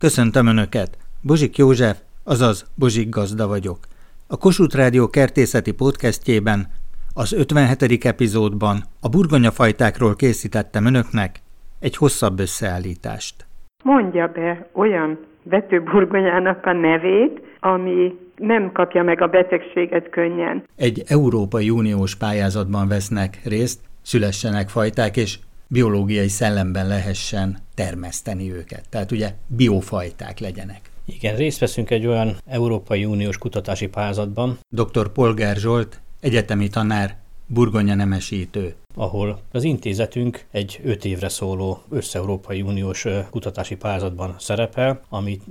Köszöntöm Önöket! Bozsik József, azaz Bozsik Gazda vagyok. A Kossuth Rádió kertészeti podcastjében, az 57. epizódban a burgonyafajtákról készítettem Önöknek egy hosszabb összeállítást. Mondja be olyan vetőburgonyának a nevét, ami nem kapja meg a betegséget könnyen. Egy Európai Uniós pályázatban vesznek részt, szülessenek fajták, és biológiai szellemben lehessen termeszteni őket. Tehát ugye biofajták legyenek. Igen, részt veszünk egy olyan Európai Uniós kutatási pályázatban. Dr. Polgár Zsolt, egyetemi tanár, burgonya nemesítő. Ahol az intézetünk egy öt évre szóló össze-európai uniós kutatási pályázatban szerepel, amit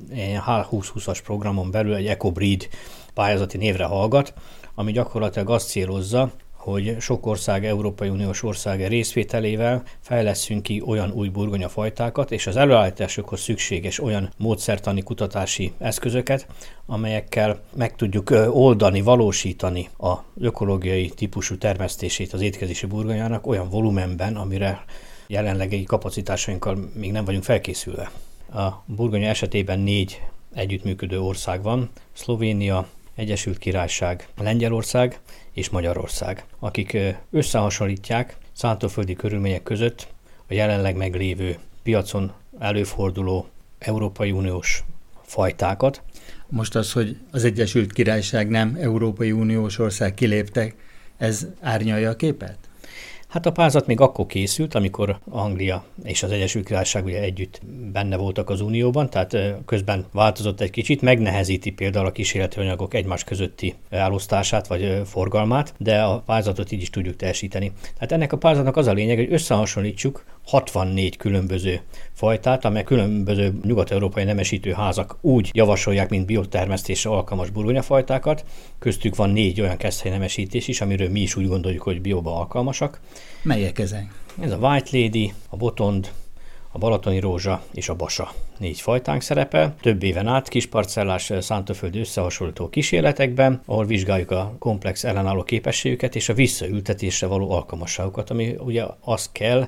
H2020-as programon belül egy EcoBreed pályázati névre hallgat, ami gyakorlatilag azt célozza, hogy sok ország, Európai Uniós ország részvételével fejleszünk ki olyan új burgonyafajtákat, és az előállításokhoz szükséges olyan módszertani kutatási eszközöket, amelyekkel meg tudjuk oldani, valósítani a ökológiai típusú termesztését az étkezési burgonyának olyan volumenben, amire jelenlegi kapacitásainkkal még nem vagyunk felkészülve. A burgonya esetében négy együttműködő ország van, Szlovénia, Egyesült Királyság, Lengyelország és Magyarország, akik összehasonlítják szántóföldi körülmények között a jelenleg meglévő piacon előforduló Európai Uniós fajtákat. Most az, hogy az Egyesült Királyság nem Európai Uniós ország kiléptek, ez árnyalja a képet? Hát a pázat még akkor készült, amikor Anglia és az Egyesült Királyság ugye együtt benne voltak az Unióban, tehát közben változott egy kicsit, megnehezíti például a kísérleti anyagok egymás közötti elosztását vagy forgalmát, de a pázatot így is tudjuk teljesíteni. Tehát ennek a pázatnak az a lényeg, hogy összehasonlítsuk 64 különböző fajtát, amely különböző nyugat-európai nemesítő házak úgy javasolják, mint biotermesztésre alkalmas burgonyafajtákat. Köztük van négy olyan keszthely nemesítés is, amiről mi is úgy gondoljuk, hogy bioba alkalmasak. Melyek ezek? Ez a White Lady, a Botond, a balatoni rózsa és a basa. Négy fajtánk szerepel, több éven át kisparcellás szántóföldi összehasonlító kísérletekben, ahol vizsgáljuk a komplex ellenálló képességüket és a visszaültetésre való alkalmasságukat, ami ugye az kell,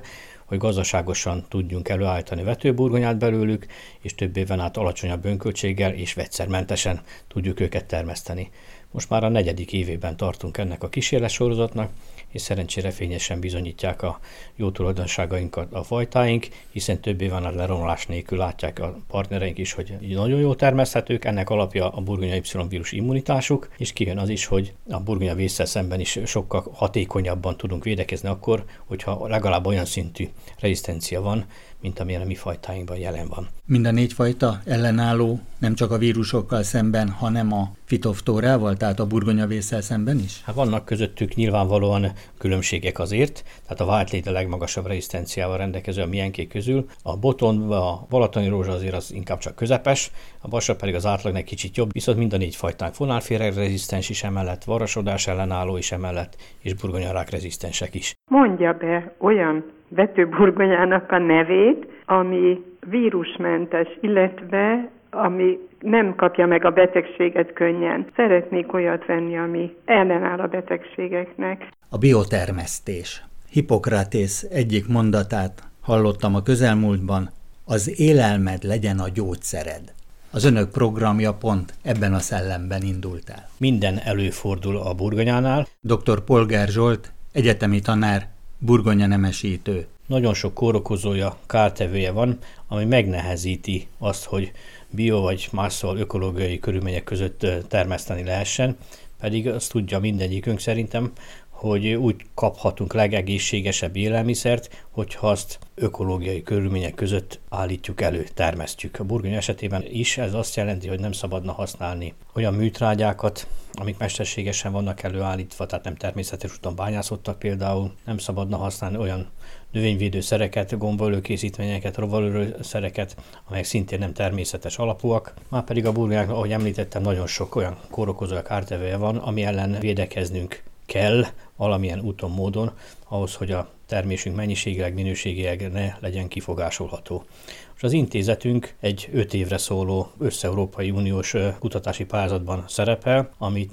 hogy gazdaságosan tudjunk előállítani vetőburgonyát belőlük, és több éven át alacsonyabb önköltséggel és vegyszermentesen tudjuk őket termeszteni. Most már a negyedik évében tartunk ennek a kísérletsorozatnak, és szerencsére fényesen bizonyítják a jó tulajdonságainkat a fajtáink, hiszen több éven a leromlás nélkül látják a partnereink is, hogy nagyon jó termeszthetők, ennek alapja a burgonya Y vírus immunitásuk, és kijön az is, hogy a burgonya vészsel szemben is sokkal hatékonyabban tudunk védekezni akkor, hogyha legalább olyan szintű rezisztencia van, mint amilyen a mi fajtáinkban jelen van. Mind a négy fajta ellenálló nem csak a vírusokkal szemben, hanem a fitoftórával, tehát a burgonyavészsel szemben is? Hát vannak közöttük nyilvánvalóan különbségek azért, tehát a Whitelate a legmagasabb rezisztenciával rendelkező a milyenkék közül, a boton, a balatoni rózsa azért az inkább csak közepes, a basa pedig az átlagnak kicsit jobb, viszont mind a négy fajtánk fonálféreg rezisztens is emellett, varasodás ellenálló is emellett, és burgonyarák rezisztensek is. Mondja be olyan vetőburgonyának a nevét, ami vírusmentes, illetve ami nem kapja meg a betegséget könnyen. Szeretnék olyat venni, ami ellenáll a betegségeknek. A biotermesztés. Hippokratész egyik mondatát hallottam a közelmúltban, az élelmed legyen a gyógyszered. Az önök programja pont ebben a szellemben indult el. Minden előfordul a burgonyánál. Dr. Polgár Zsolt, egyetemi tanár, burgonya nemesítő. Nagyon sok kórokozója, kártevője van, ami megnehezíti azt, hogy bio vagy másszal ökológiai körülmények között termeszteni lehessen, pedig azt tudja mindegyikünk szerintem, hogy úgy kaphatunk legegészségesebb élelmiszert, hogyha azt ökológiai körülmények között állítjuk elő, termesztjük. A burgonya esetében is ez azt jelenti, hogy nem szabadna használni olyan műtrágyákat, amik mesterségesen vannak előállítva, tehát nem természetes úton bányászottak például, nem szabadna használni olyan növényvédőszereket, gombaölőkészítményeket, rovalőszereket, amelyek szintén nem természetes alapúak. Már pedig a burgonyák, ahogy említettem, nagyon sok olyan kórokozó ártevője van, ami ellen védekeznünk kell valamilyen úton, módon, ahhoz, hogy a termésünk mennyiségileg, minőségileg ne legyen kifogásolható. És az intézetünk egy öt évre szóló össze-európai uniós kutatási pályázatban szerepel, amit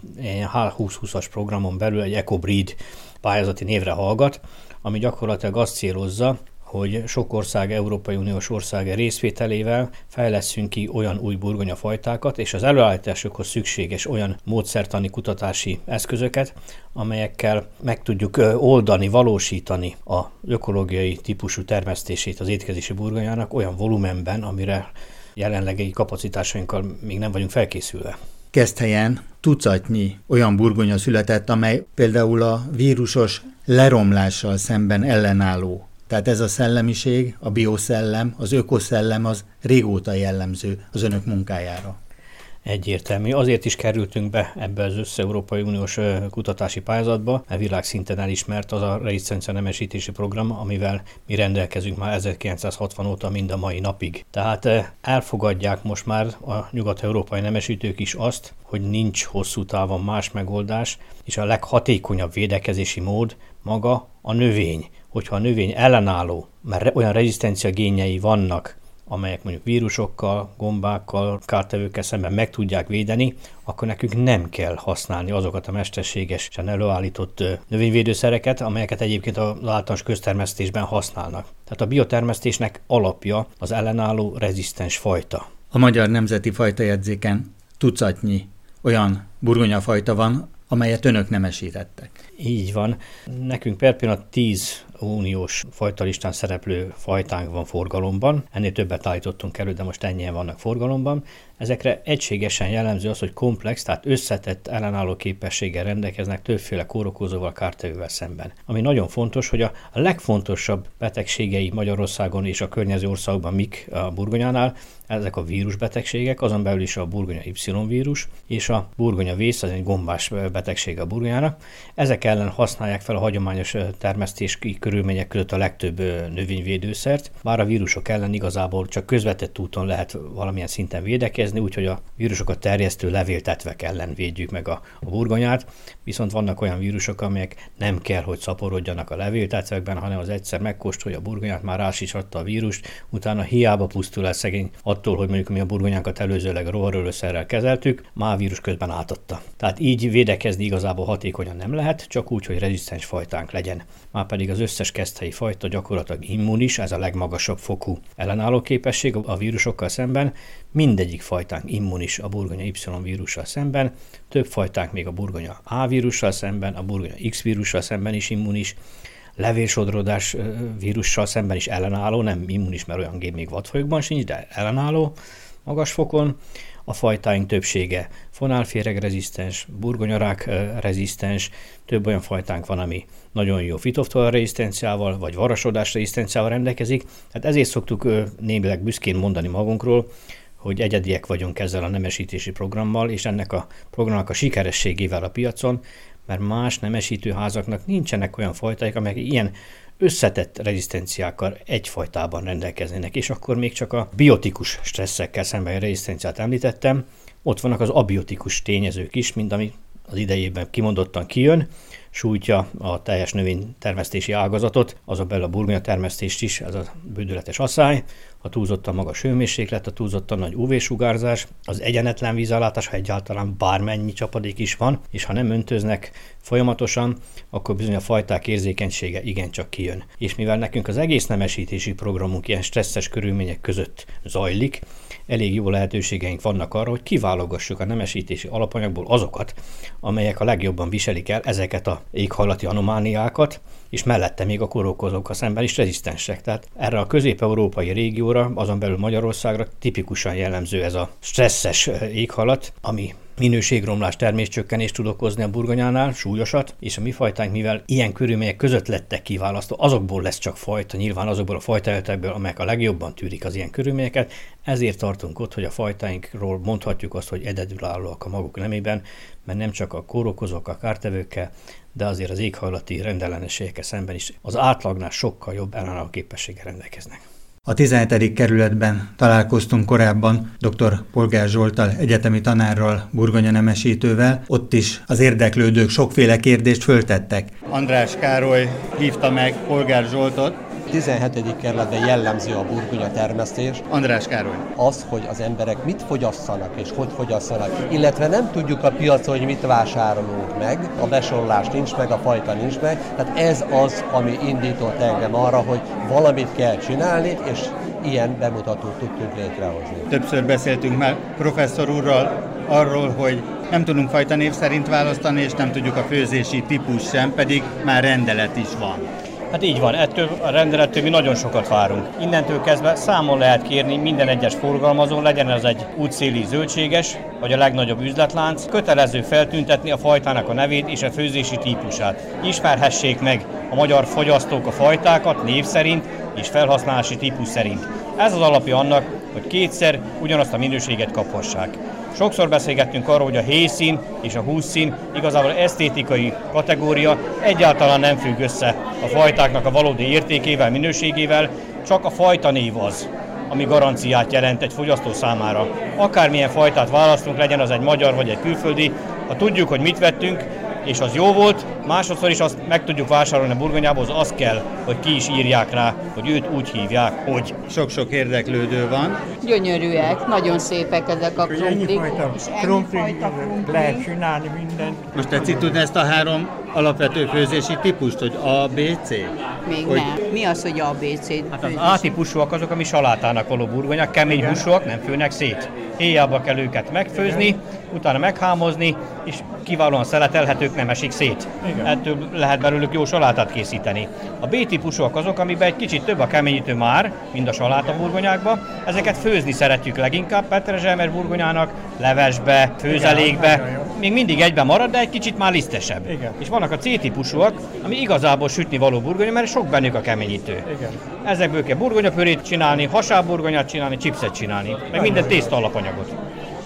H2020-as programon belül egy EcoBreed pályázati névre hallgat, ami gyakorlatilag azt célozza, hogy sok ország, Európai Uniós ország részvételével fejleszünk ki olyan új burgonyafajtákat, és az előállításokhoz szükséges olyan módszertani kutatási eszközöket, amelyekkel meg tudjuk oldani, valósítani a ökológiai típusú termesztését az étkezési burgonyának olyan volumenben, amire jelenlegi kapacitásainkkal még nem vagyunk felkészülve. Keszthelyen tucatnyi olyan burgonya született, amely például a vírusos leromlással szemben ellenálló. Tehát ez a szellemiség, a bioszellem, az ökoszellem az régóta jellemző az önök munkájára. Egyértelmű. Azért is kerültünk be ebbe az össze-európai uniós kutatási pályázatba, mert világszinten elismert az a rezisztencia nemesítési program, amivel mi rendelkezünk már 1960 óta mind a mai napig. Tehát elfogadják most már a nyugat-európai nemesítők is azt, hogy nincs hosszú távon más megoldás, és a leghatékonyabb védekezési mód maga a növény. Hogyha a növény ellenálló, mert olyan rezisztencia génjei vannak, amelyek mondjuk vírusokkal, gombákkal, kártevőkkel szemben meg tudják védeni, akkor nekünk nem kell használni azokat a mesterségesen előállított növényvédőszereket, amelyeket egyébként az általános köztermesztésben használnak. Tehát a biotermesztésnek alapja az ellenálló rezisztens fajta. A Magyar Nemzeti Fajtajegyzéken tucatnyi olyan burgonyafajta van, amelyet önök nemesítettek. Így van. Nekünk per pillanat 10 uniós fajtalistán szereplő fajtánk van forgalomban. Ennél többet állítottunk elő, de most ennyien vannak forgalomban. Ezekre egységesen jellemző az, hogy komplex, tehát összetett ellenálló képességgel rendelkeznek többféle kórokozóval, kártevővel szemben. Ami nagyon fontos, hogy a legfontosabb betegségei Magyarországon és a környező országokban mik a burgonyánál, ezek a vírusbetegségek, azon belül is a burgonya Y vírus, és a burgonya vész, az egy gombás betegség a burgonyának. Ezek ellen használják fel a hagyományos termesztési körülmények között a legtöbb növényvédőszert, bár a vírusok ellen igazából csak közvetett úton lehet valamilyen szinten védekezni, úgyhogy a vírusokat terjesztő levéltetvek ellen védjük meg a, a burgonyát, viszont vannak olyan vírusok, amelyek nem kell, hogy szaporodjanak a levéltetvekben, hanem az egyszer megkóstolja a burgonyát, már rás a vírust, utána hiába pusztul el szegény attól, hogy mondjuk mi a burgonyánkat előzőleg rovarölőszerrel kezeltük, már vírus közben átadta. Tehát így védekezni igazából hatékonyan nem lehet, csak úgy, hogy rezisztens fajtánk legyen. Már pedig az összes keszthelyi fajta gyakorlatilag immunis, ez a legmagasabb fokú ellenálló képesség a vírusokkal szemben, mindegyik fajtánk immunis a burgonya Y vírussal szemben, több fajtánk még a burgonya A vírussal szemben, a burgonya X vírussal szemben is immunis, levélsodródás vírussal szemben is ellenálló, nem immunis, mert olyan gép még vadfajokban sincs, de ellenálló magas fokon, a fajtáink többsége fonálféreg rezisztens, burgonyarák rezisztens, több olyan fajtánk van, ami nagyon jó fitoftola rezisztenciával, vagy varasodás rezisztenciával rendelkezik. Tehát ezért szoktuk némileg büszkén mondani magunkról, hogy egyediek vagyunk ezzel a nemesítési programmal, és ennek a programnak a sikerességével a piacon, mert más nemesítőházaknak nincsenek olyan fajtáik, amelyek ilyen összetett rezisztenciákkal egyfajtában rendelkeznének, és akkor még csak a biotikus stresszekkel szemben rezisztenciát említettem, ott vannak az abiotikus tényezők is, mint ami az idejében kimondottan kijön, sújtja a teljes növénytermesztési ágazatot, azon belül a burgonya termesztést is, ez a bődületes asszály, a túlzottan magas hőmérséklet, a túlzottan nagy UV-sugárzás, az egyenetlen vízellátás, ha egyáltalán bármennyi csapadék is van, és ha nem öntöznek folyamatosan, akkor bizony a fajták érzékenysége igencsak kijön. És mivel nekünk az egész nemesítési programunk ilyen stresszes körülmények között zajlik, elég jó lehetőségeink vannak arra, hogy kiválogassuk a nemesítési alapanyagból azokat, amelyek a legjobban viselik el ezeket a éghajlati anomáliákat, és mellette még a korokozókkal szemben is rezisztensek. Tehát erre a közép-európai régióra, azon belül Magyarországra tipikusan jellemző ez a stresszes éghajlat, ami minőségromlás, terméscsökkenést tud okozni a burgonyánál, súlyosat, és a mi fajtánk, mivel ilyen körülmények között lettek kiválasztva, azokból lesz csak fajta, nyilván azokból a fajtajöttekből, amelyek a legjobban tűrik az ilyen körülményeket, ezért tartunk ott, hogy a fajtáinkról mondhatjuk azt, hogy egyedülállóak a maguk nemében, mert nem csak a kórokozók, a kártevőkkel, de azért az éghajlati rendellenességekkel szemben is az átlagnál sokkal jobb ellenálló képességgel rendelkeznek. A 17. kerületben találkoztunk korábban dr. Polgár Zsoltal, egyetemi tanárral, burgonya nemesítővel. Ott is az érdeklődők sokféle kérdést föltettek. András Károly hívta meg Polgár Zsoltot, 17. kerületben jellemző a burgonya termesztés. András Károly. Az, hogy az emberek mit fogyasszanak és hogy fogyasszanak, illetve nem tudjuk a piacon, hogy mit vásárolunk meg, a besorolás nincs meg, a fajta nincs meg, tehát ez az, ami indított engem arra, hogy valamit kell csinálni, és ilyen bemutatót tudtunk létrehozni. Többször beszéltünk már professzor úrral arról, hogy nem tudunk fajta név szerint választani, és nem tudjuk a főzési típus sem, pedig már rendelet is van. Hát így van, ettől a rendelettől mi nagyon sokat várunk. Innentől kezdve számon lehet kérni minden egyes forgalmazó, legyen ez egy útszéli zöldséges, vagy a legnagyobb üzletlánc, kötelező feltüntetni a fajtának a nevét és a főzési típusát. Ismerhessék meg a magyar fogyasztók a fajtákat név szerint és felhasználási típus szerint. Ez az alapja annak, hogy kétszer ugyanazt a minőséget kaphassák. Sokszor beszélgettünk arról, hogy a hészín és a húszszín igazából esztétikai kategória egyáltalán nem függ össze a fajtáknak a valódi értékével, minőségével, csak a fajta név az, ami garanciát jelent egy fogyasztó számára. Akármilyen fajtát választunk, legyen az egy magyar vagy egy külföldi, ha tudjuk, hogy mit vettünk, és az jó volt, másodszor is azt meg tudjuk vásárolni a burgonyából, az az kell, hogy ki is írják rá, hogy őt úgy hívják, hogy. Sok-sok érdeklődő van. Gyönyörűek, nagyon szépek ezek a krumplik. Ennyi fajta krumpli. Lehet csinálni mindent. Most tetszik tudni ezt a három alapvető főzési típust, hogy A, B, C? Még hogy... nem. Mi az, hogy ABC? Hát az A-típusúak azok, ami salátának való burgonyák, kemény húsúak, nem főnek szét. Éjjába kell őket megfőzni, utána meghámozni, és kiválóan szeletelhetők, nem esik szét. Igen. Ettől lehet belőlük jó salátát készíteni. A B-típusúak azok, amiben egy kicsit több a keményítő már, mint a saláta burgonyákban. Ezeket főzni szeretjük leginkább Petrezselmer burgonyának, levesbe, főzelékbe. Még mindig egyben marad, de egy kicsit már lisztesebb. Igen. És vannak a C-típusúak, ami igazából sütni való burgonya, mert sok bennük a keményítő. Igen. Ezekből kell burgonyapörét csinálni, hasábburgonyát csinálni, chipset csinálni, meg minden tészta alapanyagot.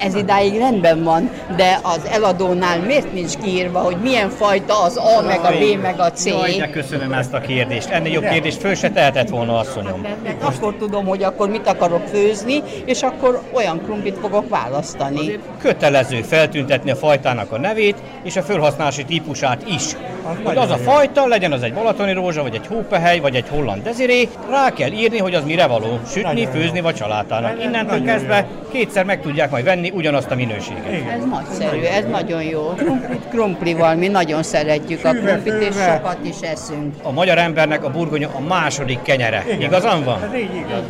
Ez idáig rendben van, de az eladónál miért nincs kiírva, hogy milyen fajta az A, meg a B, meg a C? Jaj, de köszönöm ezt a kérdést. Ennél jobb kérdést föl se tehetett volna, asszonyom. Mert akkor tudom, hogy akkor mit akarok főzni, és akkor olyan krumplit fogok választani. Kötelező feltüntetni a fajtának a nevét és a felhasználási típusát is. Hogy az a fajta, legyen az egy balatoni rózsa, vagy egy hópehely, vagy egy holland deziré, rá kell írni, hogy az mire való. Sütni, főzni vagy salátának. Innentől kezdve kétszer meg tudják majd venni ugyanazt a minőséget. Ez nagyszerű, ez nagyon jó. Krumplit krumplival, mi nagyon szeretjük a krumplit, és sokat is eszünk. A magyar embernek a burgonya a második kenyere. Igazam van? Ez így igaz.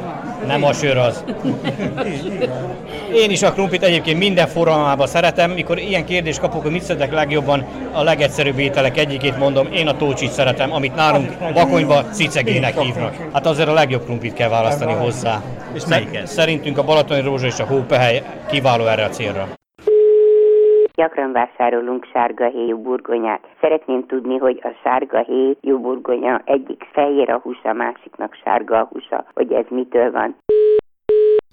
Nem a sör az. Én is a krumplit egyébként minden forgalmában szeretem. Mikor ilyen kérdést kapok, hogy mit szeretek legjobban, a legegyszerűbb ételek egyikét mondom, én a tócsit szeretem, amit nálunk Bakonyba cicegének hívnak. Hát azért a legjobb krumplit kell választani hozzá. És melyik ez? Szerintünk a balatoni rózsa és a hópehely kiváló erre a célra. Gyakran vásárolunk sárga héjú burgonyát. Szeretném tudni, hogy a sárga héjú burgonya egyik fehér a húsa, másiknak sárga a húsa, hogy ez mitől van.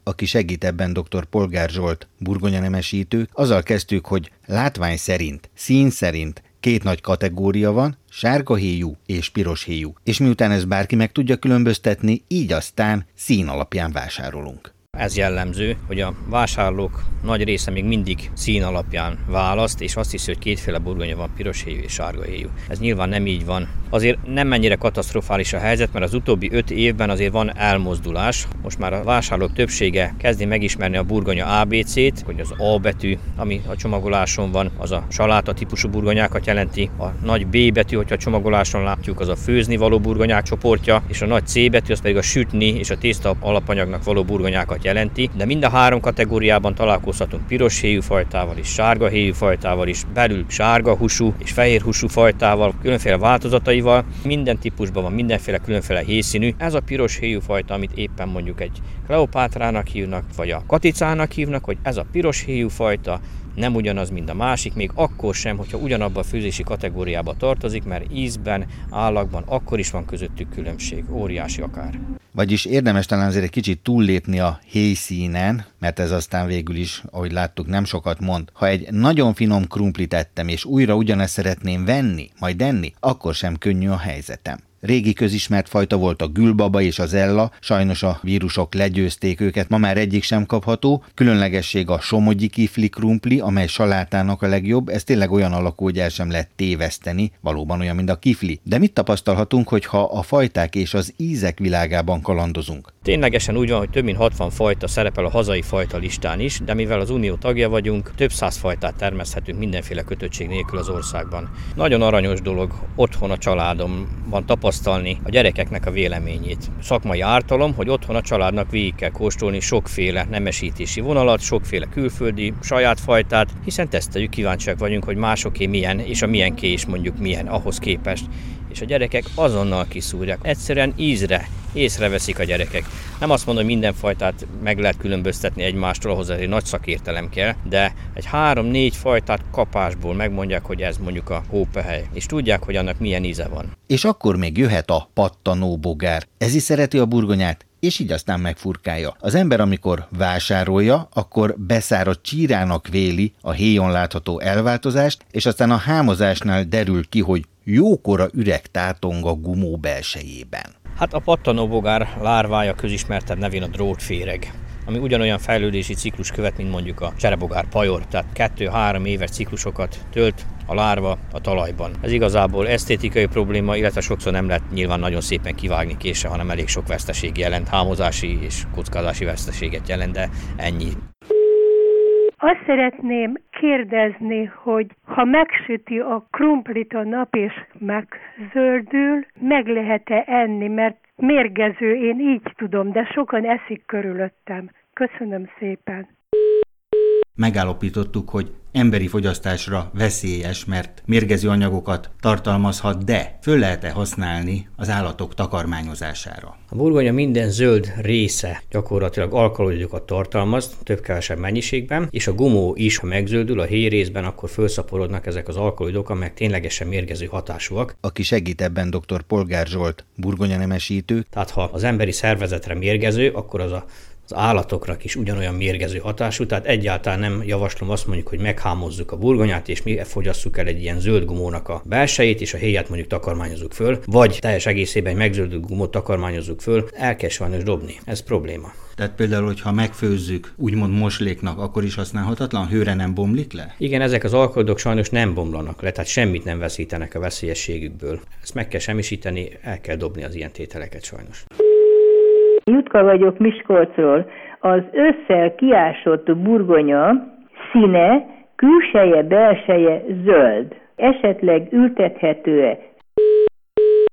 Aki segít ebben dr. Polgár Zsolt, burgonyanemesítő, azzal kezdtük, hogy látvány szerint, szín szerint két nagy kategória van, sárga héjú és piros héjú, és miután ezt bárki meg tudja különböztetni, így aztán szín alapján vásárolunk. Ez jellemző, hogy a vásárlók nagy része még mindig szín alapján választ, és azt hiszi, hogy kétféle burgonya van, piros héjú és sárga héjú. Ez nyilván nem így van. Azért nem mennyire katasztrofális a helyzet, mert az utóbbi öt évben azért van elmozdulás. Most már a vásárlók többsége kezdi megismerni a burgonya ABC-t, hogy az A betű, ami a csomagoláson van, az a saláta típusú burgonyákat jelenti. A nagy B betű, hogyha a csomagoláson látjuk, az a főzni való burgonyák csoportja, és a nagy C betű, az pedig a sütni és a tészta alapanyagnak való burgonyákat jelenti. De mind a három kategóriában találkozhatunk piros héjú fajtával és sárga héjú fajtával is, belül sárga húsú és fehér húsú fajtával, különféle változataival. Minden típusban van mindenféle különféle hészínű. Ez a piros héjú fajta, amit éppen mondjuk egy Kleopátrának hívnak, vagy a Katicának hívnak, hogy ez a piros héjú fajta nem ugyanaz, mint a másik, még akkor sem, hogyha ugyanabban a főzési kategóriába tartozik, mert ízben, állagban akkor is van közöttük különbség, óriási akár. Vagyis érdemes talán azért egy kicsit túllépni a héjszínen, mert ez aztán végül is, ahogy láttuk, nem sokat mond. Ha egy nagyon finom krumplit ettem, és újra ugyanezt szeretném venni, majd enni, akkor sem könnyű a helyzetem. Régi közismert fajta volt a gülbaba és az ella, sajnos a vírusok legyőzték őket, ma már egyik sem kapható. Különlegesség a somogyi kifli krumpli, amely salátának a legjobb, ez tényleg olyan alakú, hogy el sem lehet téveszteni, valóban olyan, mint a kifli. De mit tapasztalhatunk, hogyha a fajták és az ízek világában kalandozunk? Ténylegesen úgy van, hogy több mint 60 fajta szerepel a hazai fajta listán is, de mivel az unió tagja vagyunk, több száz fajtát termeszthetünk mindenféle kötöttség nélkül az országban. Nagyon aranyos dolog otthon a családomban tapasztalni a gyerekeknek a véleményét. Szakmai ártalom, hogy otthon a családnak végig kell kóstolni sokféle nemesítési vonalat, sokféle külföldi saját fajtát, hiszen teszteljük, kíváncsiak vagyunk, hogy másoké milyen, és a milyenké is mondjuk milyen ahhoz képest és a gyerekek azonnal kiszúrják. Egyszerűen ízre észreveszik a gyerekek. Nem azt mondom, hogy minden fajtát meg lehet különböztetni egymástól, ahhoz egy nagy szakértelem kell, de egy három-négy fajtát kapásból megmondják, hogy ez mondjuk a hópehely, és tudják, hogy annak milyen íze van. És akkor még jöhet a pattanó bogár. Ez is szereti a burgonyát, és így aztán megfurkálja. Az ember, amikor vásárolja, akkor beszáradt csírának véli a héjon látható elváltozást, és aztán a hámozásnál derül ki, hogy jókora üreg tátong a gumó belsejében. Hát a pattanóbogár lárvája közismertebb nevén a drótféreg ami ugyanolyan fejlődési ciklus követ, mint mondjuk a cserebogár pajor, tehát kettő-három éves ciklusokat tölt a lárva a talajban. Ez igazából esztétikai probléma, illetve sokszor nem lehet nyilván nagyon szépen kivágni kése, hanem elég sok veszteség jelent, hámozási és kockázási veszteséget jelent, de ennyi. Azt szeretném kérdezni, hogy ha megsüti a krumplit a nap és megzöldül, meg lehet-e enni, mert mérgező, én így tudom, de sokan eszik körülöttem. Köszönöm szépen. Megállapítottuk, hogy emberi fogyasztásra veszélyes, mert mérgező anyagokat tartalmazhat, de föl lehet-e használni az állatok takarmányozására? A burgonya minden zöld része gyakorlatilag alkalóidőkat tartalmaz, több-kevesebb mennyiségben, és a gumó is, ha megzöldül a héj részben, akkor felszaporodnak ezek az alkalóidok, amelyek ténylegesen mérgező hatásúak. Aki segít ebben dr. Polgár Zsolt, burgonya nemesítő. Tehát ha az emberi szervezetre mérgező, akkor az a az állatokra is ugyanolyan mérgező hatású, tehát egyáltalán nem javaslom azt mondjuk, hogy meghámozzuk a burgonyát, és mi fogyasszuk el egy ilyen zöld gumónak a belsejét, és a héját mondjuk takarmányozzuk föl, vagy teljes egészében egy megzöldült gumót takarmányozzuk föl, el kell sajnos dobni. Ez probléma. Tehát például, hogyha megfőzzük úgymond mosléknak, akkor is használhatatlan, hőre nem bomlik le? Igen, ezek az alkoholok sajnos nem bomlanak le, tehát semmit nem veszítenek a veszélyességükből. Ezt meg kell semmisíteni, el kell dobni az ilyen tételeket sajnos. Jutka vagyok Miskolcról. Az ősszel kiásott burgonya színe, külseje, belseje zöld. Esetleg ültethető-e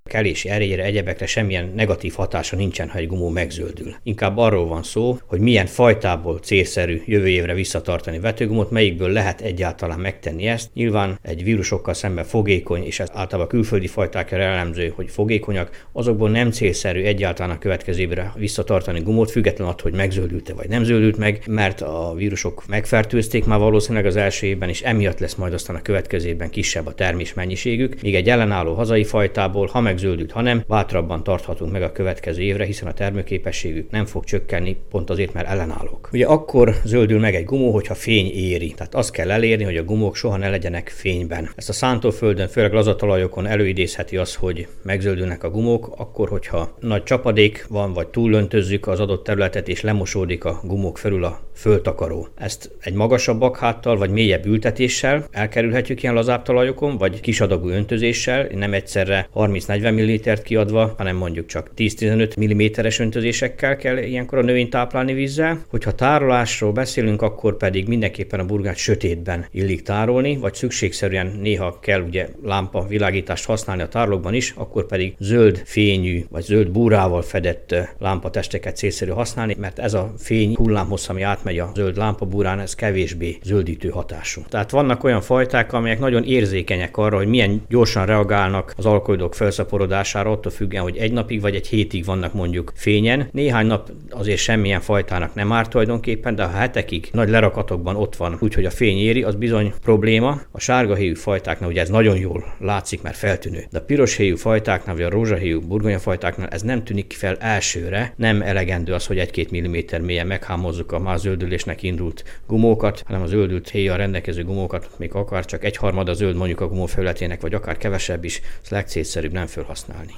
kelési erejére, egyebekre semmilyen negatív hatása nincsen, ha egy gumó megzöldül. Inkább arról van szó, hogy milyen fajtából célszerű jövő évre visszatartani vetőgumot, melyikből lehet egyáltalán megtenni ezt. Nyilván egy vírusokkal szemben fogékony, és ez általában külföldi fajtákra jellemző, hogy fogékonyak, azokból nem célszerű egyáltalán a következő évre visszatartani gumót, függetlenül attól, hogy megzöldült-e vagy nem zöldült meg, mert a vírusok megfertőzték már valószínűleg az első évben, és emiatt lesz majd aztán a következő évben kisebb a termés mennyiségük, míg egy ellenálló hazai fajtából, ha meg megzöldült, hanem bátrabban tarthatunk meg a következő évre, hiszen a termőképességük nem fog csökkenni, pont azért, mert ellenállók. Ugye akkor zöldül meg egy gumó, hogyha fény éri. Tehát azt kell elérni, hogy a gumók soha ne legyenek fényben. Ezt a szántóföldön, főleg lazatalajokon előidézheti az, hogy megzöldülnek a gumók, akkor, hogyha nagy csapadék van, vagy túllöntözzük az adott területet, és lemosódik a gumók felül a föltakaró. Ezt egy magasabb bakháttal, vagy mélyebb ültetéssel elkerülhetjük ilyen lazább talajokon, vagy kisadagú öntözéssel, nem egyszerre 30-40 ml kiadva, hanem mondjuk csak 10-15 mm-es öntözésekkel kell ilyenkor a növényt táplálni vízzel. Hogyha tárolásról beszélünk, akkor pedig mindenképpen a burgát sötétben illik tárolni, vagy szükségszerűen néha kell ugye lámpa világítást használni a tárolókban is, akkor pedig zöld fényű vagy zöld búrával fedett lámpatesteket célszerű használni, mert ez a fény hullámhossz, ami átmegy a zöld lámpabúrán, ez kevésbé zöldítő hatású. Tehát vannak olyan fajták, amelyek nagyon érzékenyek arra, hogy milyen gyorsan reagálnak az alkoholidok felszaporodásra szaporodására attól függően, hogy egy napig vagy egy hétig vannak mondjuk fényen. Néhány nap azért semmilyen fajtának nem árt tulajdonképpen, de ha hetekig nagy lerakatokban ott van, úgyhogy a fény éri, az bizony probléma. A sárga héjú fajtáknál ugye ez nagyon jól látszik, mert feltűnő. De a piros héjú fajtáknál, vagy a rózsahéjú burgonya fajtáknál ez nem tűnik fel elsőre, nem elegendő az, hogy egy-két milliméter mélyen meghámozzuk a már zöldülésnek indult gumókat, hanem az zöldült héjjal rendelkező gumókat, még akár csak egy harmada zöld mondjuk a gumó felületének, vagy akár kevesebb is, ez legcélszerűbb nem felhasználni.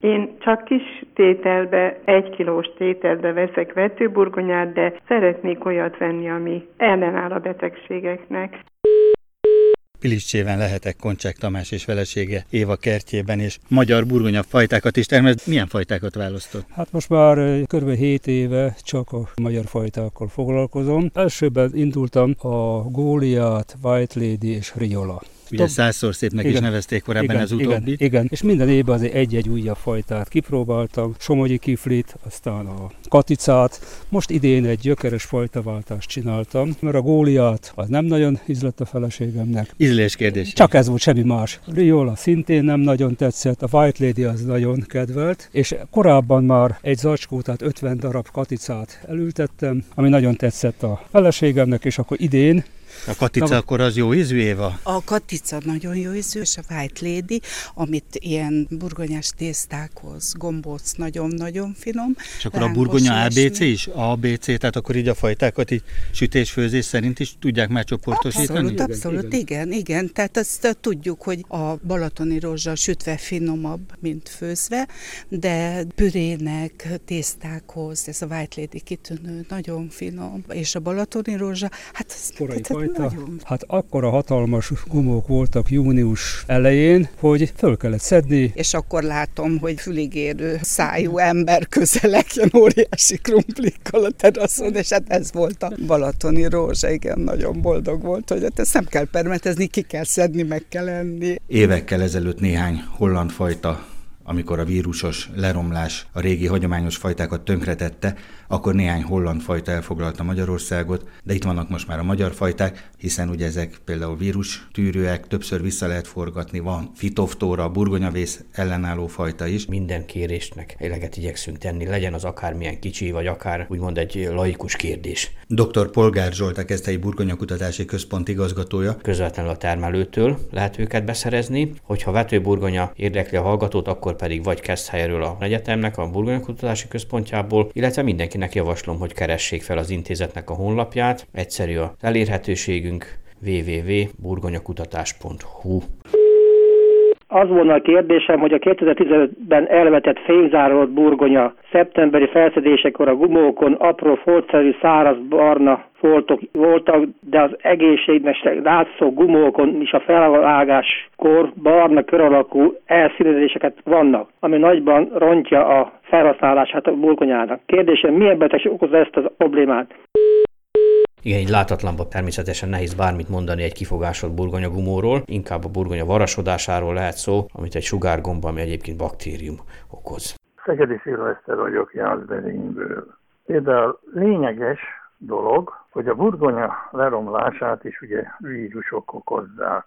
Én csak kis tételbe, egy kilós tételbe veszek vetőburgonyát, de szeretnék olyat venni, ami ellenáll a betegségeknek. Piliscséven lehetek Koncsák Tamás és felesége Éva kertjében, és magyar burgonya fajtákat is termelt. Milyen fajtákat választott? Hát most már kb. 7 éve csak a magyar fajtákkal foglalkozom. Elsőben indultam a Góliát, White Lady és Riola. Ugye százszor szépnek igen, is nevezték korábban igen, az utóbbi. Igen, igen, és minden évben azért egy-egy újabb fajtát kipróbáltam. Somogyi kiflit, aztán a katicát. Most idén egy gyökeres fajtaváltást csináltam, mert a góliát az nem nagyon ízlett a feleségemnek. Ízlés kérdés. Csak ez volt, semmi más. Riola szintén nem nagyon tetszett, a White Lady az nagyon kedvelt, és korábban már egy zacskó, tehát 50 darab katicát elültettem, ami nagyon tetszett a feleségemnek, és akkor idén a katica Na, akkor az jó ízű, Éva? A katica nagyon jó ízű, és a White Lady, amit ilyen burgonyás tésztákhoz, gombóc nagyon-nagyon finom. És akkor a burgonya ABC is? ABC, tehát akkor így a fajtákat így sütés-főzés szerint is tudják már csoportosítani? Abszolút, abszolút, igen, igen. igen. Tehát azt tudjuk, hogy a balatoni rózsa sütve finomabb, mint főzve, de pürének, tésztákhoz, ez a White Lady kitűnő, nagyon finom, és a balatoni rózsa, hát ez, fajta. Nagyon. Hát akkora hatalmas gumók voltak június elején, hogy föl kellett szedni. És akkor látom, hogy füligérő szájú ember közelek jön óriási krumplikkal a teraszon, és hát ez volt a balatoni rózsa, igen, nagyon boldog volt, hogy hát ezt nem kell permetezni, ki kell szedni, meg kell enni. Évekkel ezelőtt néhány holland fajta amikor a vírusos leromlás a régi hagyományos fajtákat tönkretette, akkor néhány holland fajta elfoglalta Magyarországot, de itt vannak most már a magyar fajták, hiszen ugye ezek például vírus tűrőek, többször vissza lehet forgatni, van fitoftóra, burgonyavész ellenálló fajta is. Minden kérésnek eleget igyekszünk tenni, legyen az akármilyen kicsi, vagy akár úgymond egy laikus kérdés. Dr. Polgár Zsolt, a Keszthelyi Burgonyakutatási Központ igazgatója. Közvetlenül a termelőtől lehet őket beszerezni. Hogyha vetőburgonya érdekli a hallgatót, akkor pedig vagy Keszthelyről a egyetemnek, a Burgonyakutatási Központjából, illetve mindenkinek mindenkinek javaslom, hogy keressék fel az intézetnek a honlapját. Egyszerű az elérhetőségünk www.burgonyakutatás.hu az volna a kérdésem, hogy a 2015-ben elvetett fényzárolt burgonya szeptemberi felszedésekor a gumókon apró foltszerű száraz barna foltok voltak, de az egészségnek látszó gumókon is a felvágáskor barna kör alakú elszínezéseket vannak, ami nagyban rontja a felhasználását a burgonyának. Kérdésem, milyen betegség okozza ezt a problémát? Igen, egy látatlanban természetesen nehéz bármit mondani egy kifogásolt burgonyagumóról, inkább a burgonya varasodásáról lehet szó, amit egy sugárgomba, ami egyébként baktérium okoz. Szegedi Szilveszter vagyok Jászberingből. Például lényeges dolog, hogy a burgonya leromlását is ugye vírusok okozzák.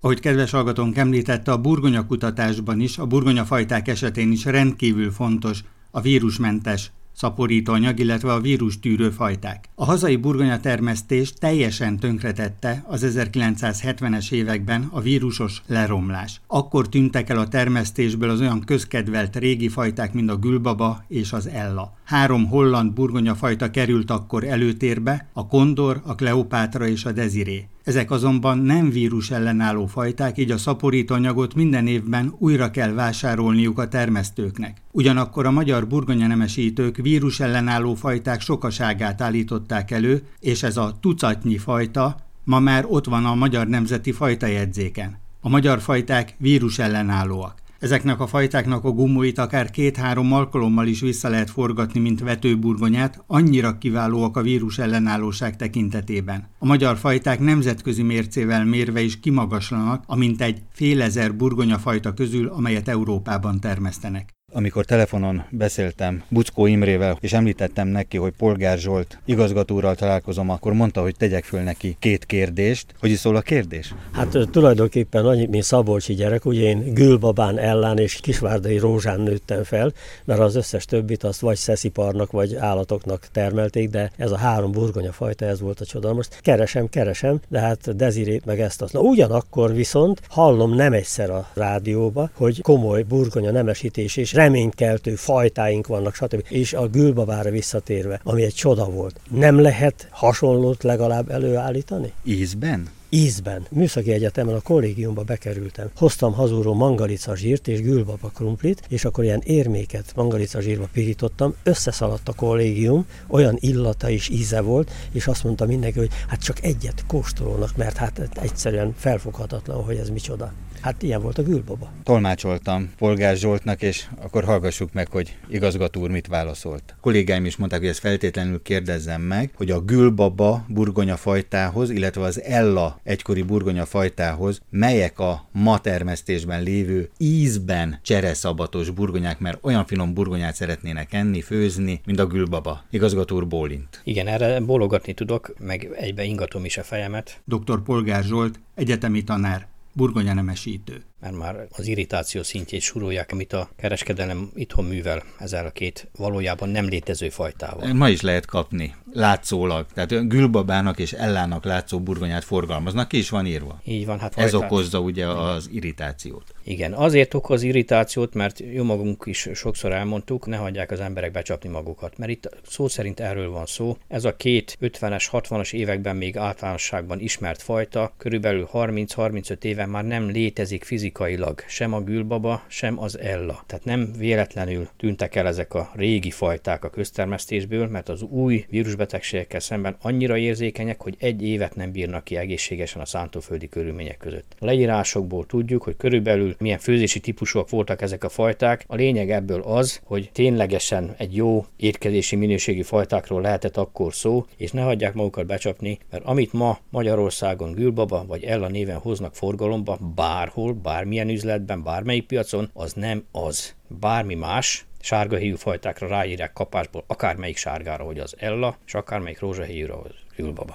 Ahogy kedves hallgatónk említette, a burgonya kutatásban is, a burgonya fajták esetén is rendkívül fontos a vírusmentes szaporítóanyag, illetve a vírustűrő fajták. A hazai burgonya termesztés teljesen tönkretette az 1970-es években a vírusos leromlás. Akkor tűntek el a termesztésből az olyan közkedvelt régi fajták, mint a gülbaba és az ella. Három holland burgonya fajta került akkor előtérbe, a kondor, a kleopátra és a deziré. Ezek azonban nem vírus ellenálló fajták, így a szaporítóanyagot minden évben újra kell vásárolniuk a termesztőknek. Ugyanakkor a magyar burgonyanemesítők vírus ellenálló fajták sokaságát állították elő, és ez a tucatnyi fajta ma már ott van a Magyar Nemzeti Fajtajegyzéken. A magyar fajták vírus ellenállóak. Ezeknek a fajtáknak a gumóit akár két-három alkalommal is vissza lehet forgatni, mint vetőburgonyát, annyira kiválóak a vírus ellenállóság tekintetében. A magyar fajták nemzetközi mércével mérve is kimagaslanak, amint egy fél ezer burgonyafajta közül, amelyet Európában termesztenek amikor telefonon beszéltem Buckó Imrével, és említettem neki, hogy Polgár Zsolt igazgatóral találkozom, akkor mondta, hogy tegyek föl neki két kérdést. Hogy is szól a kérdés? Hát tulajdonképpen annyi, mint Szabolcsi gyerek, ugye én Gülbabán ellán és Kisvárdai Rózsán nőttem fel, mert az összes többit azt vagy szesziparnak, vagy állatoknak termelték, de ez a három burgonya fajta, ez volt a csoda. Most keresem, keresem, de hát Dezirét meg ezt azt. Na ugyanakkor viszont hallom nem egyszer a rádióba, hogy komoly burgonya nemesítés és reménykeltő fajtáink vannak, stb. És a gülbabára visszatérve, ami egy csoda volt. Nem lehet hasonlót legalább előállítani? Ízben? Ízben. Műszaki Egyetemen a kollégiumba bekerültem. Hoztam hazúról mangalica zsírt és gülbaba krumplit, és akkor ilyen érméket mangalica zsírba pirítottam, összeszaladt a kollégium, olyan illata és íze volt, és azt mondta mindenki, hogy hát csak egyet kóstolónak, mert hát egyszerűen felfoghatatlan, hogy ez micsoda. Hát ilyen volt a gülbaba. Tolmácsoltam Polgár Zsoltnak, és akkor hallgassuk meg, hogy igazgató úr mit válaszolt. A kollégáim is mondták, hogy ezt feltétlenül kérdezzem meg, hogy a gülbaba burgonya fajtához, illetve az Ella egykori burgonya fajtához, melyek a ma termesztésben lévő ízben csereszabatos burgonyák, mert olyan finom burgonyát szeretnének enni, főzni, mint a gülbaba. Igazgató úr bólint. Igen, erre bólogatni tudok, meg egybe ingatom is a fejemet. Dr. Polgár Zsolt, egyetemi tanár, burgonya nemesítő mert már az irritáció szintjét surolják, amit a kereskedelem itthon művel ezzel a két valójában nem létező fajtával. Ma is lehet kapni, látszólag. Tehát gülbabának és ellának látszó burgonyát forgalmaznak, ki is van írva. Így van. Hát Ez okozza ugye az irritációt. Igen, azért okoz irritációt, mert jó magunk is sokszor elmondtuk, ne hagyják az emberek becsapni magukat, mert itt szó szerint erről van szó. Ez a két 50-es, 60-as években még általánosságban ismert fajta, körülbelül 30-35 éve már nem létezik fizikai fizikailag sem a gülbaba, sem az ella. Tehát nem véletlenül tűntek el ezek a régi fajták a köztermesztésből, mert az új vírusbetegségekkel szemben annyira érzékenyek, hogy egy évet nem bírnak ki egészségesen a szántóföldi körülmények között. A leírásokból tudjuk, hogy körülbelül milyen főzési típusúak voltak ezek a fajták. A lényeg ebből az, hogy ténylegesen egy jó étkezési minőségi fajtákról lehetett akkor szó, és ne hagyják magukat becsapni, mert amit ma Magyarországon gülbaba vagy ella néven hoznak forgalomba, bárhol, bár bármilyen üzletben, bármelyik piacon, az nem az. Bármi más, sárgahéjú fajtákra ráírják kapásból akármelyik sárgára, hogy az Ella, és akármelyik rózsahéjúra, az Ülbaba.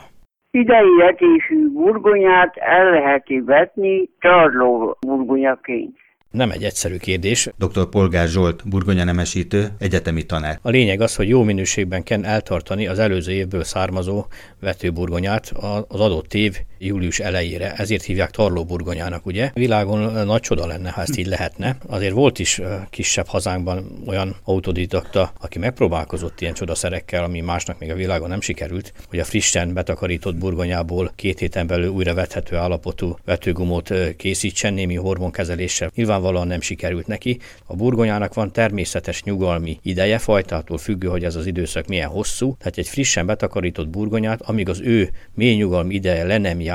Idei vetésű burgonyát el lehet vetni tarló burgonyaként. Nem egy egyszerű kérdés. Dr. Polgár Zsolt, burgonya nemesítő, egyetemi tanár. A lényeg az, hogy jó minőségben kell eltartani az előző évből származó vetőburgonyát az adott év július elejére. Ezért hívják tarlóburgonyának, ugye? Világon nagy csoda lenne, ha ezt így lehetne. Azért volt is kisebb hazánkban olyan autodidakta, aki megpróbálkozott ilyen csodaszerekkel, ami másnak még a világon nem sikerült, hogy a frissen betakarított burgonyából két héten belül újra vethető állapotú vetőgumót készítsen némi hormonkezeléssel. Nyilvánvalóan nem sikerült neki. A burgonyának van természetes nyugalmi ideje, fajtától függő, hogy ez az időszak milyen hosszú. Tehát egy frissen betakarított burgonyát, amíg az ő mély nyugalmi ideje le nem jár,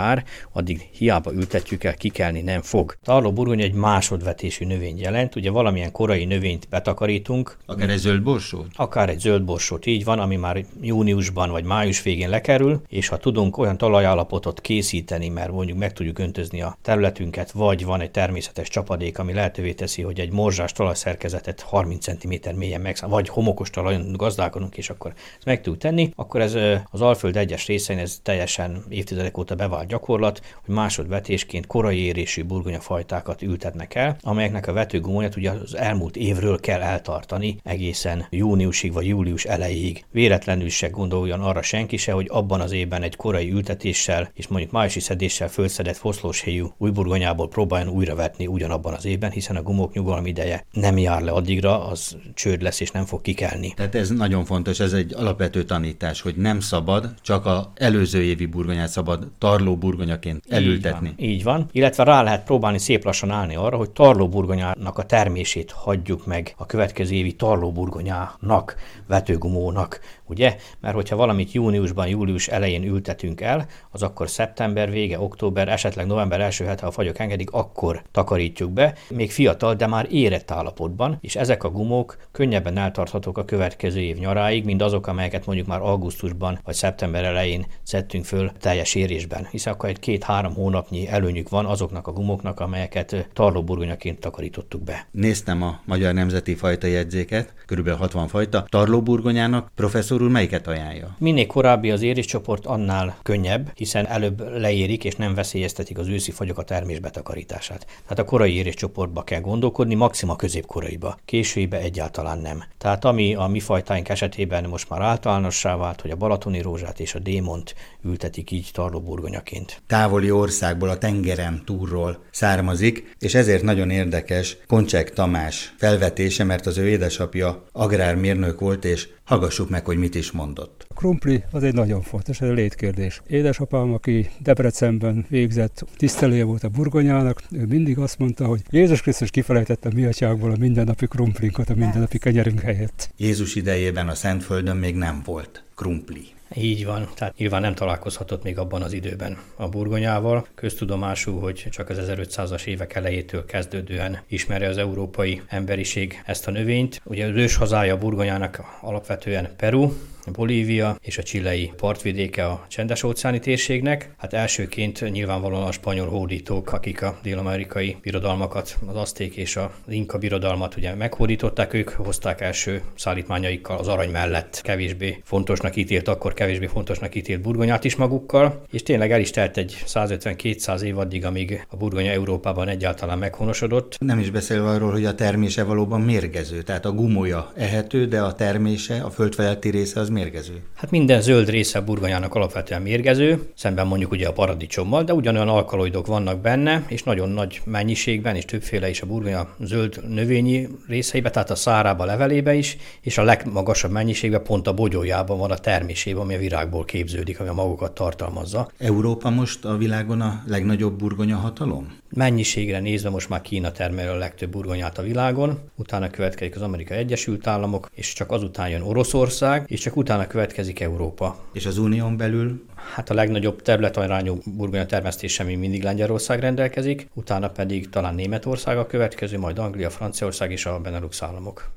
addig hiába ültetjük el, kikelni nem fog. Tarló burgonya egy másodvetésű növény jelent, ugye valamilyen korai növényt betakarítunk. Akár egy zöld borsót? Akár egy zöld borsót, így van, ami már júniusban vagy május végén lekerül, és ha tudunk olyan talajállapotot készíteni, mert mondjuk meg tudjuk öntözni a területünket, vagy van egy természetes csapadék, ami lehetővé teszi, hogy egy morzsás talajszerkezetet 30 cm mélyen meg, vagy homokos talajon gazdálkodunk, és akkor ezt meg tudjuk tenni, akkor ez az Alföld egyes részein ez teljesen évtizedek óta bevált gyakorlat, hogy másodvetésként korai érésű burgonyafajtákat ültetnek el, amelyeknek a vetőgumóját ugye az elmúlt évről kell eltartani egészen júniusig vagy július elejéig. Véletlenül se gondoljon arra senki se, hogy abban az évben egy korai ültetéssel és mondjuk májusi szedéssel fölszedett foszlóshéjú új burgonyából próbáljon újra vetni ugyanabban az évben, hiszen a gumók nyugalmi ideje nem jár le addigra, az csőd lesz és nem fog kikelni. Tehát ez nagyon fontos, ez egy alapvető tanítás, hogy nem szabad, csak a előző évi burgonyát szabad tarló tarlóburgonyaként elültetni. Így van, így van. Illetve rá lehet próbálni szép lassan állni arra, hogy tarlóburgonyának a termését hagyjuk meg a következő évi tarlóburgonyának, vetőgumónak, ugye? Mert hogyha valamit júniusban, július elején ültetünk el, az akkor szeptember vége, október, esetleg november első hete, ha a fagyok engedik, akkor takarítjuk be, még fiatal, de már érett állapotban, és ezek a gumók könnyebben eltarthatók a következő év nyaráig, mint azok, amelyeket mondjuk már augusztusban vagy szeptember elején szedtünk föl teljes érésben, hiszen akkor egy két-három hónapnyi előnyük van azoknak a gumoknak, amelyeket tarlóburgonyaként takarítottuk be. Néztem a Magyar Nemzeti Fajta jegyzéket, körülbelül 60 fajta. Tarlóburgonyának professzor úr melyiket ajánlja? Minél korábbi az éréscsoport, annál könnyebb, hiszen előbb leérik és nem veszélyeztetik az őszi fagyok a termés betakarítását. Tehát a korai éréscsoportba kell gondolkodni, maxima középkoraiba. Későibe egyáltalán nem. Tehát ami a mi fajtáink esetében most már általánossá vált, hogy a balatoni rózsát és a démont ültetik így tarlóburgonyaként burgonyaként. Távoli országból, a tengeren túlról származik, és ezért nagyon érdekes Koncsek Tamás felvetése, mert az ő édesapja agrármérnök volt, és hallgassuk meg, hogy mit is mondott. A krumpli az egy nagyon fontos, ez a létkérdés. Édesapám, aki Debrecenben végzett tisztelője volt a burgonyának, ő mindig azt mondta, hogy Jézus Krisztus kifelejtette mi atyákból a mindennapi krumplinkat a mindennapi kenyerünk helyett. Jézus idejében a Szentföldön még nem volt krumpli. Így van, tehát nyilván nem találkozhatott még abban az időben a burgonyával. Köztudomású, hogy csak az 1500-as évek elejétől kezdődően ismeri az európai emberiség ezt a növényt. Ugye az ős hazája burgonyának alapvetően Peru, Bolívia és a csilei partvidéke a csendes óceáni térségnek. Hát elsőként nyilvánvalóan a spanyol hódítók, akik a dél-amerikai birodalmakat, az azték és az inka birodalmat ugye meghódították, ők hozták első szállítmányaikkal az arany mellett kevésbé fontosnak ítélt, akkor kevésbé fontosnak ítélt burgonyát is magukkal, és tényleg el is telt egy 150-200 év addig, amíg a burgonya Európában egyáltalán meghonosodott. Nem is beszélve arról, hogy a termése valóban mérgező, tehát a gumója ehető, de a termése, a földfeletti része az mérgező? Hát minden zöld része a burgonyának alapvetően mérgező, szemben mondjuk ugye a paradicsommal, de ugyanolyan alkaloidok vannak benne, és nagyon nagy mennyiségben, és többféle is a burgonya zöld növényi részeibe, tehát a szárába, levelébe is, és a legmagasabb mennyiségben pont a bogyójában van a termésében, ami a virágból képződik, ami a magukat tartalmazza. Európa most a világon a legnagyobb burgonya hatalom? Mennyiségre nézve most már Kína termel a legtöbb burgonyát a világon, utána következik az Amerikai Egyesült Államok, és csak azután jön Oroszország, és csak utána következik Európa. És az unión belül? Hát a legnagyobb területarányú burgonya termesztése még mindig Lengyelország rendelkezik, utána pedig talán Németország a következő, majd Anglia, Franciaország és a Benelux államok.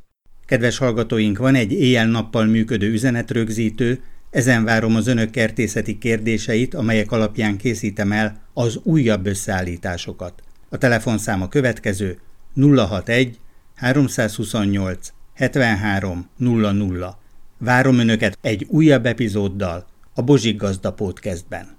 Kedves hallgatóink, van egy éjjel-nappal működő üzenetrögzítő, ezen várom az önök kertészeti kérdéseit, amelyek alapján készítem el az újabb összeállításokat. A telefonszám a következő 061 328 73 00. Várom önöket egy újabb epizóddal a Bozsik Gazda Podcastben.